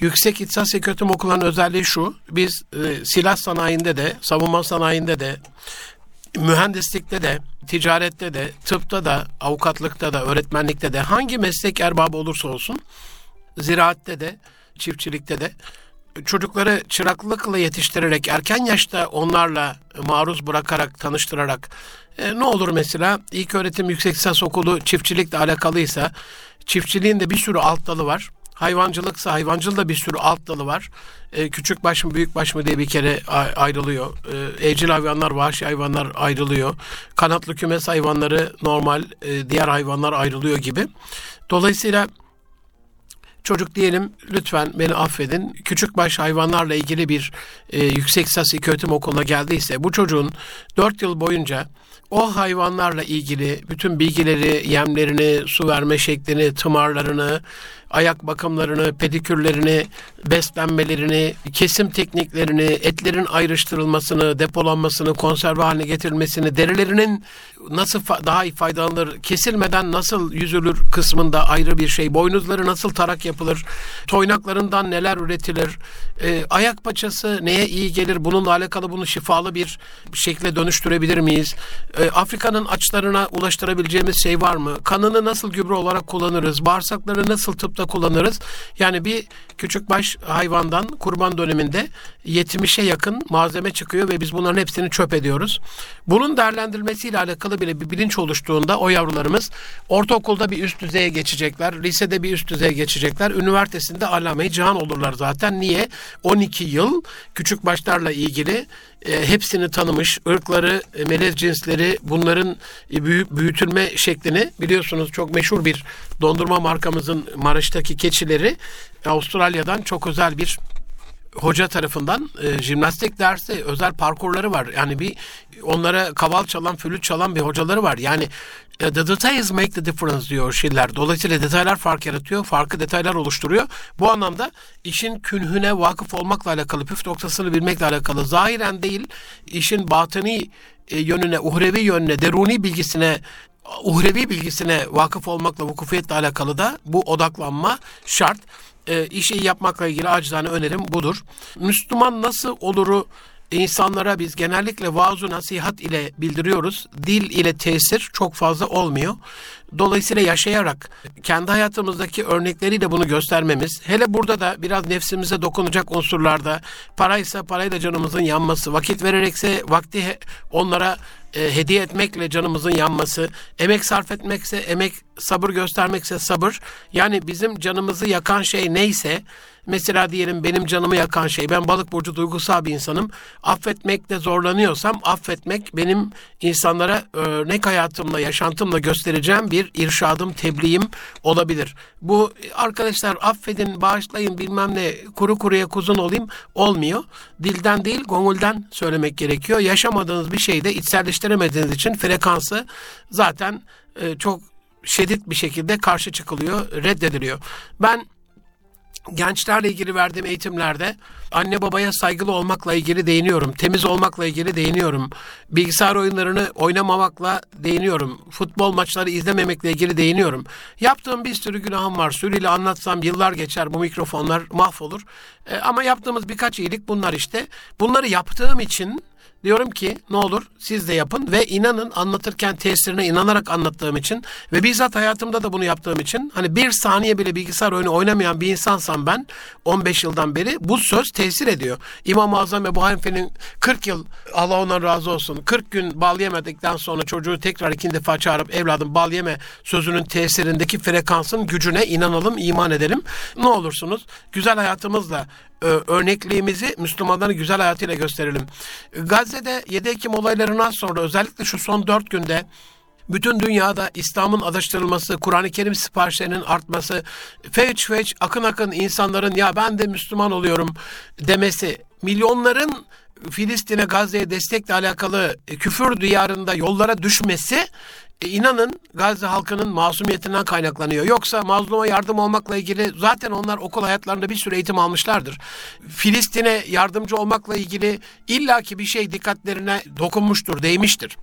Yüksek İhtisas Eğitim Okullarının özelliği şu. Biz e, silah sanayinde de, savunma sanayinde de, mühendislikte de, ticarette de, tıpta da, avukatlıkta da, öğretmenlikte de hangi meslek erbabı olursa olsun ziraatte de, çiftçilikte de çocukları çıraklıkla yetiştirerek erken yaşta onlarla maruz bırakarak tanıştırarak e, ne olur mesela ilk öğretim yüksek lisans okulu çiftçilikle alakalıysa çiftçiliğin de bir sürü alt dalı var. Hayvancılıksa hayvancılığında bir sürü alt dalı var. E, küçük baş mı büyük baş mı diye bir kere ayrılıyor. E, evcil hayvanlar, vahşi hayvanlar ayrılıyor. Kanatlı kümes hayvanları normal e, diğer hayvanlar ayrılıyor gibi. Dolayısıyla çocuk diyelim lütfen beni affedin. Küçük baş hayvanlarla ilgili bir e, yüksek lisans ilköğretim okuluna geldiyse bu çocuğun 4 yıl boyunca o hayvanlarla ilgili bütün bilgileri, yemlerini, su verme şeklini, tımarlarını, ayak bakımlarını, pedikürlerini, beslenmelerini, kesim tekniklerini, etlerin ayrıştırılmasını, depolanmasını, konserve haline getirilmesini, derilerinin nasıl daha iyi faydalanır, kesilmeden nasıl yüzülür kısmında ayrı bir şey, boynuzları nasıl tarak yapılır, toynaklarından neler üretilir, e, ayak paçası neye iyi gelir, bununla alakalı bunu şifalı bir şekle dönüştürebilir miyiz? Afrika'nın açlarına ulaştırabileceğimiz şey var mı? Kanını nasıl gübre olarak kullanırız? Bağırsakları nasıl tıpta kullanırız? Yani bir küçük baş hayvandan kurban döneminde 70'e yakın malzeme çıkıyor ve biz bunların hepsini çöp ediyoruz. Bunun değerlendirilmesiyle alakalı bile bir bilinç oluştuğunda o yavrularımız ortaokulda bir üst düzeye geçecekler, lisede bir üst düzeye geçecekler, üniversitesinde alame cihan olurlar zaten. Niye? 12 yıl küçük başlarla ilgili e, hepsini tanımış, ırkları, e, melez cinsleri, bunların e, büyü, büyütülme şeklini biliyorsunuz çok meşhur bir dondurma markamızın Maraş'taki keçileri Avustralya'dan çok özel bir hoca tarafından e, jimnastik dersi özel parkurları var. Yani bir onlara kaval çalan, flüt çalan bir hocaları var. Yani e, the details make the difference diyor Schiller. Dolayısıyla detaylar fark yaratıyor, farklı detaylar oluşturuyor. Bu anlamda işin künhüne vakıf olmakla alakalı, püf noktasını bilmekle alakalı, zahiren değil, işin batıni e, yönüne, uhrevi yönüne, deruni bilgisine uhrevi bilgisine vakıf olmakla, vukufiyetle alakalı da bu odaklanma şart e, işi yapmakla ilgili acizane önerim budur. Müslüman nasıl oluru insanlara biz genellikle vaaz nasihat ile bildiriyoruz. Dil ile tesir çok fazla olmuyor. Dolayısıyla yaşayarak kendi hayatımızdaki örnekleriyle bunu göstermemiz, hele burada da biraz nefsimize dokunacak unsurlarda paraysa parayla canımızın yanması, vakit vererekse vakti onlara e, hediye etmekle canımızın yanması, emek sarf etmekse emek, sabır göstermekse sabır. Yani bizim canımızı yakan şey neyse, mesela diyelim benim canımı yakan şey, ben balık burcu duygusal bir insanım. Affetmekte zorlanıyorsam affetmek benim insanlara örnek hayatımla, yaşantımla göstereceğim bir irşadım, tebliğim olabilir. Bu arkadaşlar affedin, bağışlayın bilmem ne kuru kuruya kuzun olayım olmuyor. Dilden değil, gongulden söylemek gerekiyor. Yaşamadığınız bir şeyde içselleştiremediğiniz için frekansı zaten e, çok şiddet bir şekilde karşı çıkılıyor, reddediliyor. Ben gençlerle ilgili verdiğim eğitimlerde anne babaya saygılı olmakla ilgili değiniyorum. Temiz olmakla ilgili değiniyorum. Bilgisayar oyunlarını oynamamakla değiniyorum. Futbol maçları izlememekle ilgili değiniyorum. Yaptığım bir sürü günahım var. Sürüyle anlatsam yıllar geçer bu mikrofonlar mahvolur. E, ama yaptığımız birkaç iyilik bunlar işte. Bunları yaptığım için Diyorum ki ne olur siz de yapın ve inanın anlatırken tesirine inanarak anlattığım için ve bizzat hayatımda da bunu yaptığım için hani bir saniye bile bilgisayar oyunu oynamayan bir insansam ben 15 yıldan beri bu söz tesir ediyor. İmam-ı Azam Ebu Hanife'nin 40 yıl Allah ondan razı olsun 40 gün bal yemedikten sonra çocuğu tekrar ikinci defa çağırıp evladım bal yeme sözünün tesirindeki frekansın gücüne inanalım iman edelim. Ne olursunuz güzel hayatımızla örnekliğimizi Müslümanların güzel hayatıyla gösterelim. Gazze'de 7 Ekim olaylarından sonra özellikle şu son 4 günde bütün dünyada İslam'ın adaştırılması, Kur'an-ı Kerim siparişlerinin artması, feç feç akın akın insanların ya ben de Müslüman oluyorum demesi, milyonların Filistin'e, Gazze'ye destekle alakalı küfür diyarında yollara düşmesi e, inanın Gazze halkının masumiyetinden kaynaklanıyor. Yoksa mazluma yardım olmakla ilgili zaten onlar okul hayatlarında bir sürü eğitim almışlardır. Filistin'e yardımcı olmakla ilgili illaki bir şey dikkatlerine dokunmuştur, değmiştir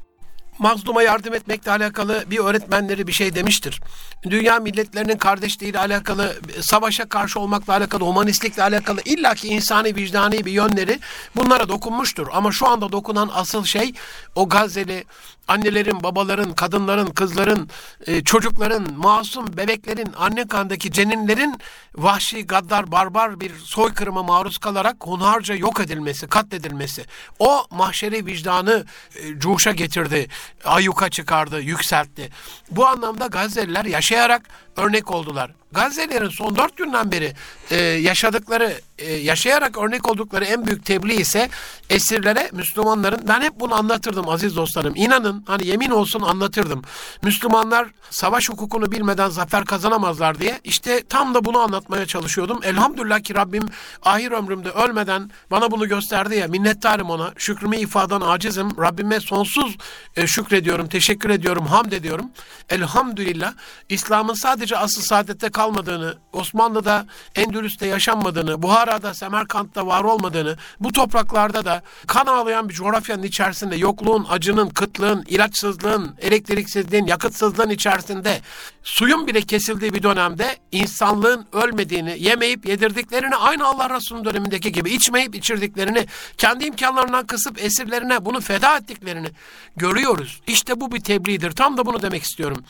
mazluma yardım etmekle alakalı bir öğretmenleri bir şey demiştir. Dünya milletlerinin kardeşliğiyle alakalı, savaşa karşı olmakla alakalı, humanistlikle alakalı illaki insani vicdani bir yönleri bunlara dokunmuştur. Ama şu anda dokunan asıl şey o Gazze'li annelerin, babaların, kadınların, kızların, e, çocukların, masum bebeklerin, anne kandaki ceninlerin vahşi, gaddar, barbar bir soykırıma maruz kalarak hunharca yok edilmesi, katledilmesi. O mahşeri vicdanı e, cuşa getirdi, ayyuka çıkardı, yükseltti. Bu anlamda Gazze'liler yaşayarak örnek oldular. Gazze'lerin son dört günden beri e, yaşadıkları, e, yaşayarak örnek oldukları en büyük tebliğ ise esirlere Müslümanların, ben hep bunu anlatırdım aziz dostlarım. İnanın hani yemin olsun anlatırdım. Müslümanlar savaş hukukunu bilmeden zafer kazanamazlar diye. İşte tam da bunu anlatmaya çalışıyordum. Elhamdülillah ki Rabbim ahir ömrümde ölmeden bana bunu gösterdi ya minnettarım ona. Şükrümü ifadan acizim. Rabbime sonsuz e, şükrediyorum, teşekkür ediyorum, hamd ediyorum. Elhamdülillah İslam'ın sadece asıl saadette kalmadığını, Osmanlı'da Endülüs'te yaşanmadığını, Buhara'da, Semerkant'ta var olmadığını, bu topraklarda da kan ağlayan bir coğrafyanın içerisinde yokluğun, acının, kıtlığın, ilaçsızlığın, elektriksizliğin, yakıtsızlığın içerisinde suyun bile kesildiği bir dönemde insanlığın ölmediğini, yemeyip yedirdiklerini aynı Allah Resulü'nün dönemindeki gibi içmeyip içirdiklerini, kendi imkanlarından kısıp esirlerine bunu feda ettiklerini görüyoruz. İşte bu bir tebliğdir. Tam da bunu demek istiyorum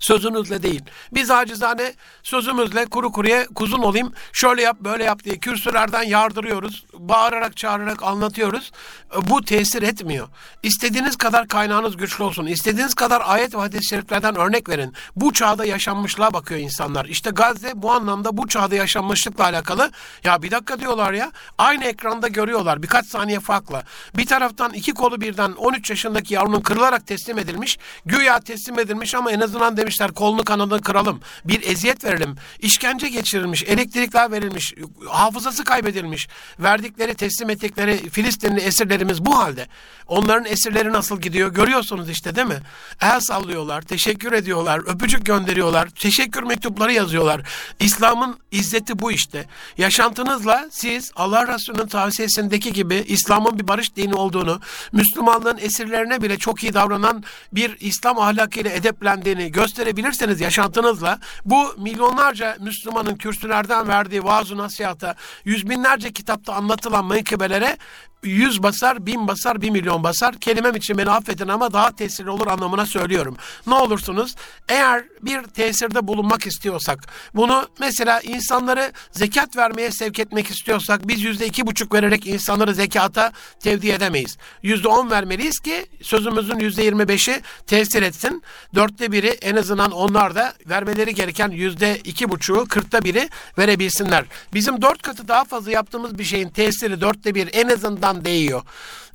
sözünüzle değil. Biz acizane sözümüzle kuru kuruya kuzun olayım, şöyle yap böyle yap diye kürsülerden yardırıyoruz. Bağırarak çağırarak anlatıyoruz. Bu tesir etmiyor. İstediğiniz kadar kaynağınız güçlü olsun. İstediğiniz kadar ayet ve hadis-i şeriflerden örnek verin. Bu çağda yaşanmışlığa bakıyor insanlar. İşte Gazze bu anlamda bu çağda yaşanmışlıkla alakalı. Ya bir dakika diyorlar ya. Aynı ekranda görüyorlar birkaç saniye farkla. Bir taraftan iki kolu birden 13 yaşındaki yavrunun kırılarak teslim edilmiş. Güya teslim edilmiş ama en azından demiş demişler kolunu kanadını kıralım. Bir eziyet verelim. İşkence geçirilmiş, elektrikler verilmiş, hafızası kaybedilmiş. Verdikleri, teslim ettikleri Filistinli esirlerimiz bu halde. Onların esirleri nasıl gidiyor görüyorsunuz işte değil mi? El sallıyorlar, teşekkür ediyorlar, öpücük gönderiyorlar, teşekkür mektupları yazıyorlar. İslam'ın izzeti bu işte. Yaşantınızla siz Allah Resulü'nün tavsiyesindeki gibi İslam'ın bir barış dini olduğunu, Müslümanlığın esirlerine bile çok iyi davranan bir İslam ahlakıyla edeplendiğini göster gösterebilirseniz yaşantınızla bu milyonlarca Müslümanın kürsülerden verdiği vaaz nasihata, yüz binlerce kitapta anlatılan menkıbelere yüz basar, bin basar, bir milyon basar. Kelimem için beni affedin ama daha tesirli olur anlamına söylüyorum. Ne olursunuz eğer bir tesirde bulunmak istiyorsak, bunu mesela insanları zekat vermeye sevk etmek istiyorsak biz yüzde iki buçuk vererek insanları zekata tevdi edemeyiz. Yüzde on vermeliyiz ki sözümüzün yüzde yirmi beşi tesir etsin. Dörtte biri en azından onlar da vermeleri gereken yüzde iki buçuğu, kırkta biri verebilsinler. Bizim dört katı daha fazla yaptığımız bir şeyin tesiri dörtte bir en azından insan değiyor.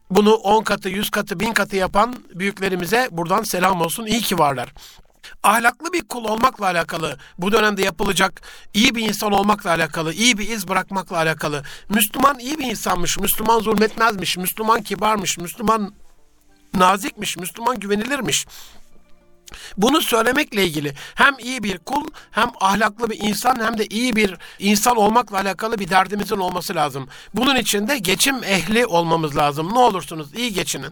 Bunu 10 katı, 100 katı, 1000 katı yapan büyüklerimize buradan selam olsun. İyi ki varlar. Ahlaklı bir kul olmakla alakalı, bu dönemde yapılacak iyi bir insan olmakla alakalı, iyi bir iz bırakmakla alakalı. Müslüman iyi bir insanmış, Müslüman zulmetmezmiş, Müslüman kibarmış, Müslüman nazikmiş, Müslüman güvenilirmiş. Bunu söylemekle ilgili hem iyi bir kul hem ahlaklı bir insan hem de iyi bir insan olmakla alakalı bir derdimizin olması lazım. Bunun için de geçim ehli olmamız lazım. Ne olursunuz iyi geçinin.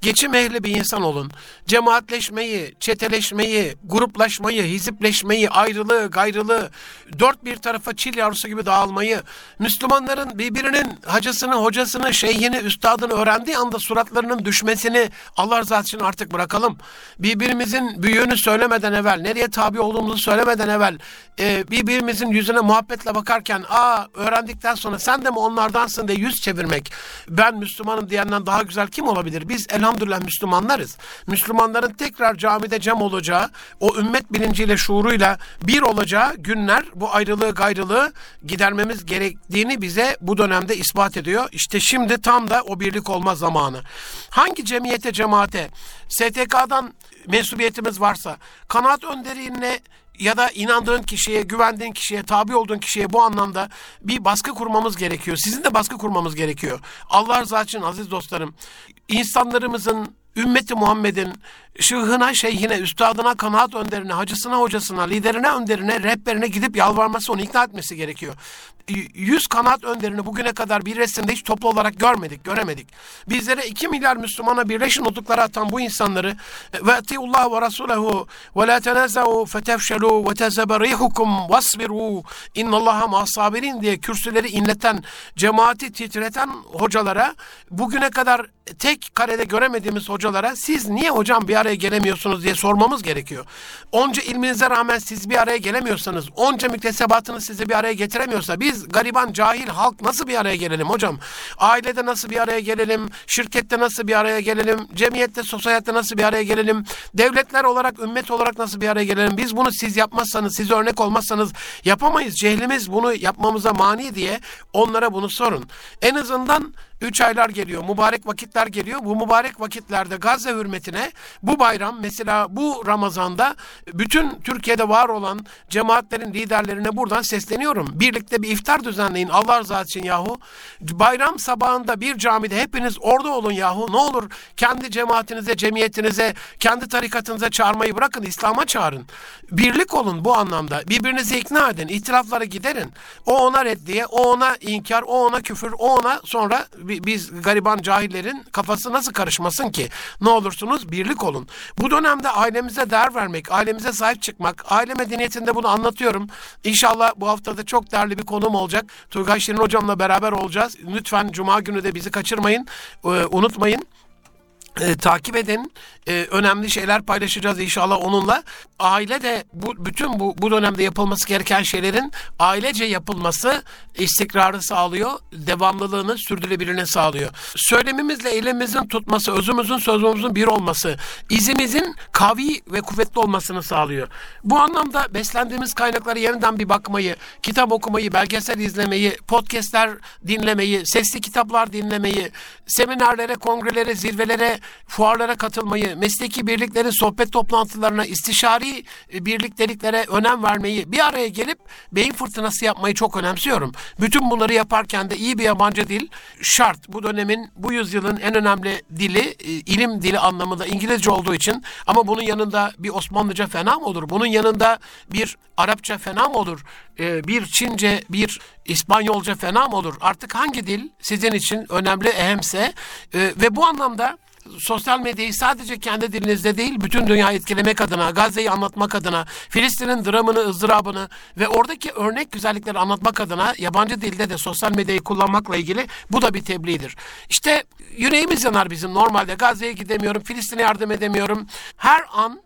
Geçim ehli bir insan olun. Cemaatleşmeyi, çeteleşmeyi, gruplaşmayı, hizipleşmeyi, ayrılığı, gayrılığı, dört bir tarafa çil yavrusu gibi dağılmayı, Müslümanların birbirinin hacısını, hocasını, şeyhini, üstadını öğrendiği anda suratlarının düşmesini Allah rızası için artık bırakalım. Birbirimizin büyüğünü söylemeden evvel, nereye tabi olduğumuzu söylemeden evvel e, birbirimizin yüzüne muhabbetle bakarken aa öğrendikten sonra sen de mi onlardansın diye yüz çevirmek. Ben Müslümanım diyenden daha güzel kim olabilir? Biz elhamdülillah Müslümanlarız. Müslümanların tekrar camide cem olacağı, o ümmet bilinciyle, şuuruyla bir olacağı günler bu ayrılığı gayrılığı gidermemiz gerektiğini bize bu dönemde ispat ediyor. İşte şimdi tam da o birlik olma zamanı. Hangi cemiyete, cemaate, STK'dan mensubiyetimiz varsa, kanaat önderine ya da inandığın kişiye, güvendiğin kişiye, tabi olduğun kişiye bu anlamda bir baskı kurmamız gerekiyor. Sizin de baskı kurmamız gerekiyor. Allah rızası için aziz dostlarım, insanlarımızın ümmeti Muhammed'in şıhına, şeyhine, üstadına, kanaat önderine, hacısına, hocasına, liderine, önderine, rehberine gidip yalvarması, onu ikna etmesi gerekiyor. Yüz kanaat önderini bugüne kadar bir resimde hiç toplu olarak görmedik, göremedik. Bizlere iki milyar Müslümana birleşin oldukları atan bu insanları ve etiullah ve rasulehu ve la tenazahu fetefşelu ve tezebe rihukum vasbiru innallaha masabirin diye kürsüleri inleten, cemaati titreten hocalara bugüne kadar tek karede göremediğimiz hocalara siz niye hocam bir araya gelemiyorsunuz diye sormamız gerekiyor. Onca ilminize rağmen siz bir araya gelemiyorsanız, onca müktesebatınız sizi bir araya getiremiyorsa biz gariban, cahil halk nasıl bir araya gelelim hocam? Ailede nasıl bir araya gelelim? Şirkette nasıl bir araya gelelim? Cemiyette, sosyalde nasıl bir araya gelelim? Devletler olarak, ümmet olarak nasıl bir araya gelelim? Biz bunu siz yapmazsanız, siz örnek olmazsanız yapamayız. Cehlimiz bunu yapmamıza mani diye onlara bunu sorun. En azından Üç aylar geliyor, mübarek vakitler geliyor. Bu mübarek vakitlerde Gazze hürmetine bu bayram mesela bu Ramazan'da bütün Türkiye'de var olan cemaatlerin liderlerine buradan sesleniyorum. Birlikte bir iftar düzenleyin Allah rızası için yahu. Bayram sabahında bir camide hepiniz orada olun yahu. Ne olur kendi cemaatinize, cemiyetinize, kendi tarikatınıza çağırmayı bırakın. İslam'a çağırın. Birlik olun bu anlamda. Birbirinizi ikna edin. İhtilafları giderin. O ona reddiye, o ona inkar, o ona küfür, o ona sonra biz gariban cahillerin kafası nasıl karışmasın ki? Ne olursunuz birlik olun. Bu dönemde ailemize değer vermek, ailemize sahip çıkmak, aile medeniyetinde bunu anlatıyorum. İnşallah bu haftada çok değerli bir konum olacak. Turgay Şirin hocamla beraber olacağız. Lütfen cuma günü de bizi kaçırmayın, ee, unutmayın e, takip edin. E, önemli şeyler paylaşacağız inşallah onunla. Aile de bu bütün bu bu dönemde yapılması gereken şeylerin ailece yapılması istikrarı sağlıyor, devamlılığını, sürdürülebilirliğini sağlıyor. Söylemimizle eylemimizin tutması, özümüzün sözümüzün bir olması, izimizin kavi ve kuvvetli olmasını sağlıyor. Bu anlamda beslendiğimiz kaynakları yeniden bir bakmayı, kitap okumayı, belgesel izlemeyi, podcastler dinlemeyi, sesli kitaplar dinlemeyi, seminerlere, kongrelere, zirvelere, fuarlara katılmayı, mesleki birliklerin sohbet toplantılarına, istişari e, birlikteliklere önem vermeyi, bir araya gelip beyin fırtınası yapmayı çok önemsiyorum. Bütün bunları yaparken de iyi bir yabancı dil şart. Bu dönemin, bu yüzyılın en önemli dili, e, ilim dili anlamında İngilizce olduğu için ama bunun yanında bir Osmanlıca fena mı olur? Bunun yanında bir Arapça fena mı olur? E, bir Çince, bir İspanyolca fena mı olur? Artık hangi dil sizin için önemli, ehemse ve bu anlamda sosyal medyayı sadece kendi dilinizde değil bütün dünyayı etkilemek adına, Gazze'yi anlatmak adına, Filistin'in dramını, ızdırabını ve oradaki örnek güzellikleri anlatmak adına yabancı dilde de sosyal medyayı kullanmakla ilgili bu da bir tebliğdir. İşte yüreğimiz yanar bizim normalde Gazze'ye gidemiyorum, Filistin'e yardım edemiyorum. Her an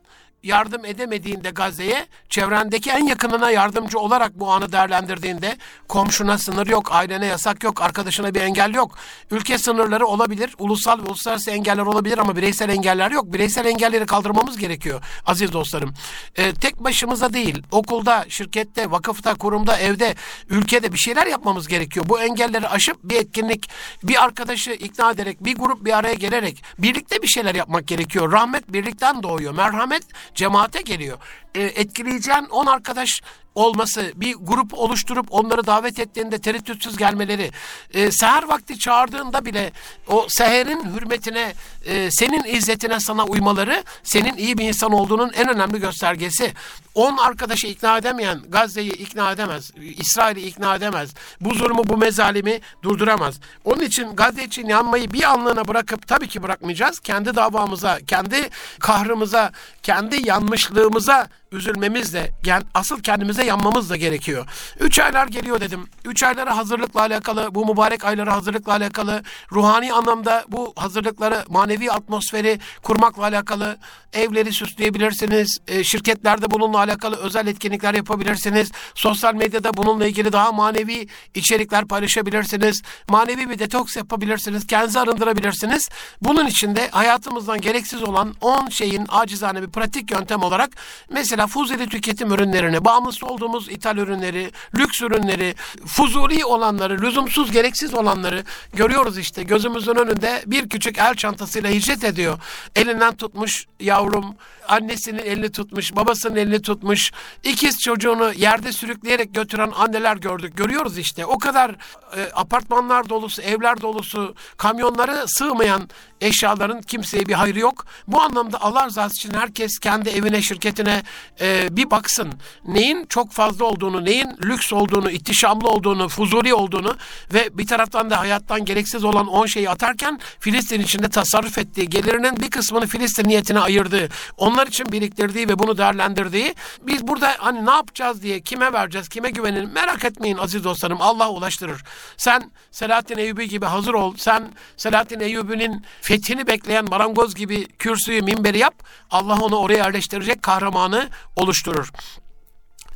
yardım edemediğinde Gazze'ye çevrendeki en yakınına yardımcı olarak bu anı değerlendirdiğinde komşuna sınır yok, ailene yasak yok, arkadaşına bir engel yok. Ülke sınırları olabilir, ulusal ve uluslararası engeller olabilir ama bireysel engeller yok. Bireysel engelleri kaldırmamız gerekiyor aziz dostlarım. Ee, tek başımıza değil, okulda, şirkette, vakıfta, kurumda, evde, ülkede bir şeyler yapmamız gerekiyor. Bu engelleri aşıp bir etkinlik, bir arkadaşı ikna ederek, bir grup bir araya gelerek birlikte bir şeyler yapmak gerekiyor. Rahmet birlikten doğuyor. Merhamet cemaate geliyor. E, etkileyeceğin 10 arkadaş olması, bir grup oluşturup onları davet ettiğinde tereddütsüz gelmeleri, e, seher vakti çağırdığında bile o seherin hürmetine, e, senin izzetine sana uymaları senin iyi bir insan olduğunun en önemli göstergesi. 10 arkadaşı ikna edemeyen Gazze'yi ikna edemez, İsrail'i ikna edemez. Bu zulmü, bu mezalimi durduramaz. Onun için Gazze için yanmayı bir anlığına bırakıp tabii ki bırakmayacağız. Kendi davamıza, kendi kahrımıza, kendi yanmışlığımıza üzülmemiz de asıl kendimize yanmamız da gerekiyor. Üç aylar geliyor dedim. Üç aylara hazırlıkla alakalı, bu mübarek aylara hazırlıkla alakalı, ruhani anlamda bu hazırlıkları, manevi atmosferi kurmakla alakalı evleri süsleyebilirsiniz. E, şirketlerde bununla alakalı özel etkinlikler yapabilirsiniz. Sosyal medyada bununla ilgili daha manevi içerikler paylaşabilirsiniz. Manevi bir detoks yapabilirsiniz. Kendinizi arındırabilirsiniz. Bunun için de hayatımızdan gereksiz olan 10 şeyin acizane bir pratik yöntem olarak mesela mesela fuzuli tüketim ürünlerini, bağımlısı olduğumuz ithal ürünleri, lüks ürünleri, fuzuli olanları, lüzumsuz gereksiz olanları görüyoruz işte. Gözümüzün önünde bir küçük el çantasıyla hicret ediyor. Elinden tutmuş yavrum, annesinin elini tutmuş, babasının elini tutmuş, ikiz çocuğunu yerde sürükleyerek götüren anneler gördük. Görüyoruz işte. O kadar e, apartmanlar dolusu, evler dolusu, kamyonları sığmayan eşyaların kimseye bir hayrı yok. Bu anlamda Allah rızası için herkes kendi evine, şirketine, e, bir baksın. Neyin çok fazla olduğunu, neyin lüks olduğunu, ihtişamlı olduğunu, fuzuli olduğunu ve bir taraftan da hayattan gereksiz olan 10 şeyi atarken Filistin içinde tasarruf ettiği, gelirinin bir kısmını Filistin niyetine ayırdığı, onlar için biriktirdiği ve bunu değerlendirdiği. Biz burada hani ne yapacağız diye kime vereceğiz, kime güvenelim merak etmeyin aziz dostlarım. Allah ulaştırır. Sen Selahattin Eyyubi gibi hazır ol. Sen Selahattin Eyyubi'nin fethini bekleyen marangoz gibi kürsüyü, minberi yap. Allah onu oraya yerleştirecek kahramanı oluşturur.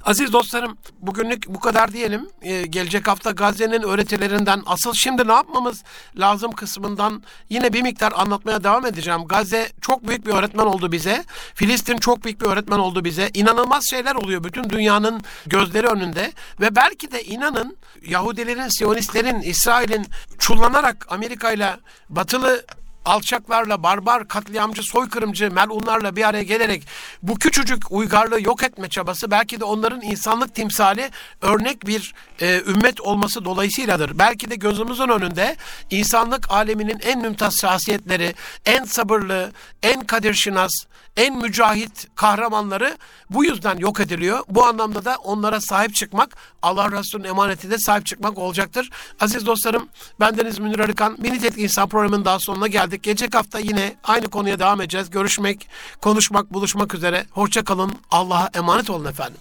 Aziz dostlarım bugünlük bu kadar diyelim. Ee, gelecek hafta Gazze'nin öğretilerinden asıl şimdi ne yapmamız lazım kısmından yine bir miktar anlatmaya devam edeceğim. Gazze çok büyük bir öğretmen oldu bize. Filistin çok büyük bir öğretmen oldu bize. İnanılmaz şeyler oluyor bütün dünyanın gözleri önünde ve belki de inanın Yahudilerin, Siyonistlerin, İsrail'in çullanarak Amerika ile batılı alçaklarla, barbar, katliamcı, soykırımcı, melunlarla bir araya gelerek bu küçücük uygarlığı yok etme çabası belki de onların insanlık timsali örnek bir e, ümmet olması dolayısıyladır. Belki de gözümüzün önünde insanlık aleminin en mümtaz şahsiyetleri, en sabırlı, en kadirşinas, en mücahit kahramanları bu yüzden yok ediliyor. Bu anlamda da onlara sahip çıkmak, Allah Resulü'nün emaneti de sahip çıkmak olacaktır. Aziz dostlarım, bendeniz Münir Arıkan, Mini Tek İnsan programının daha sonuna geldik. Gelecek hafta yine aynı konuya devam edeceğiz. Görüşmek, konuşmak, buluşmak üzere. Hoşça kalın. Allah'a emanet olun efendim.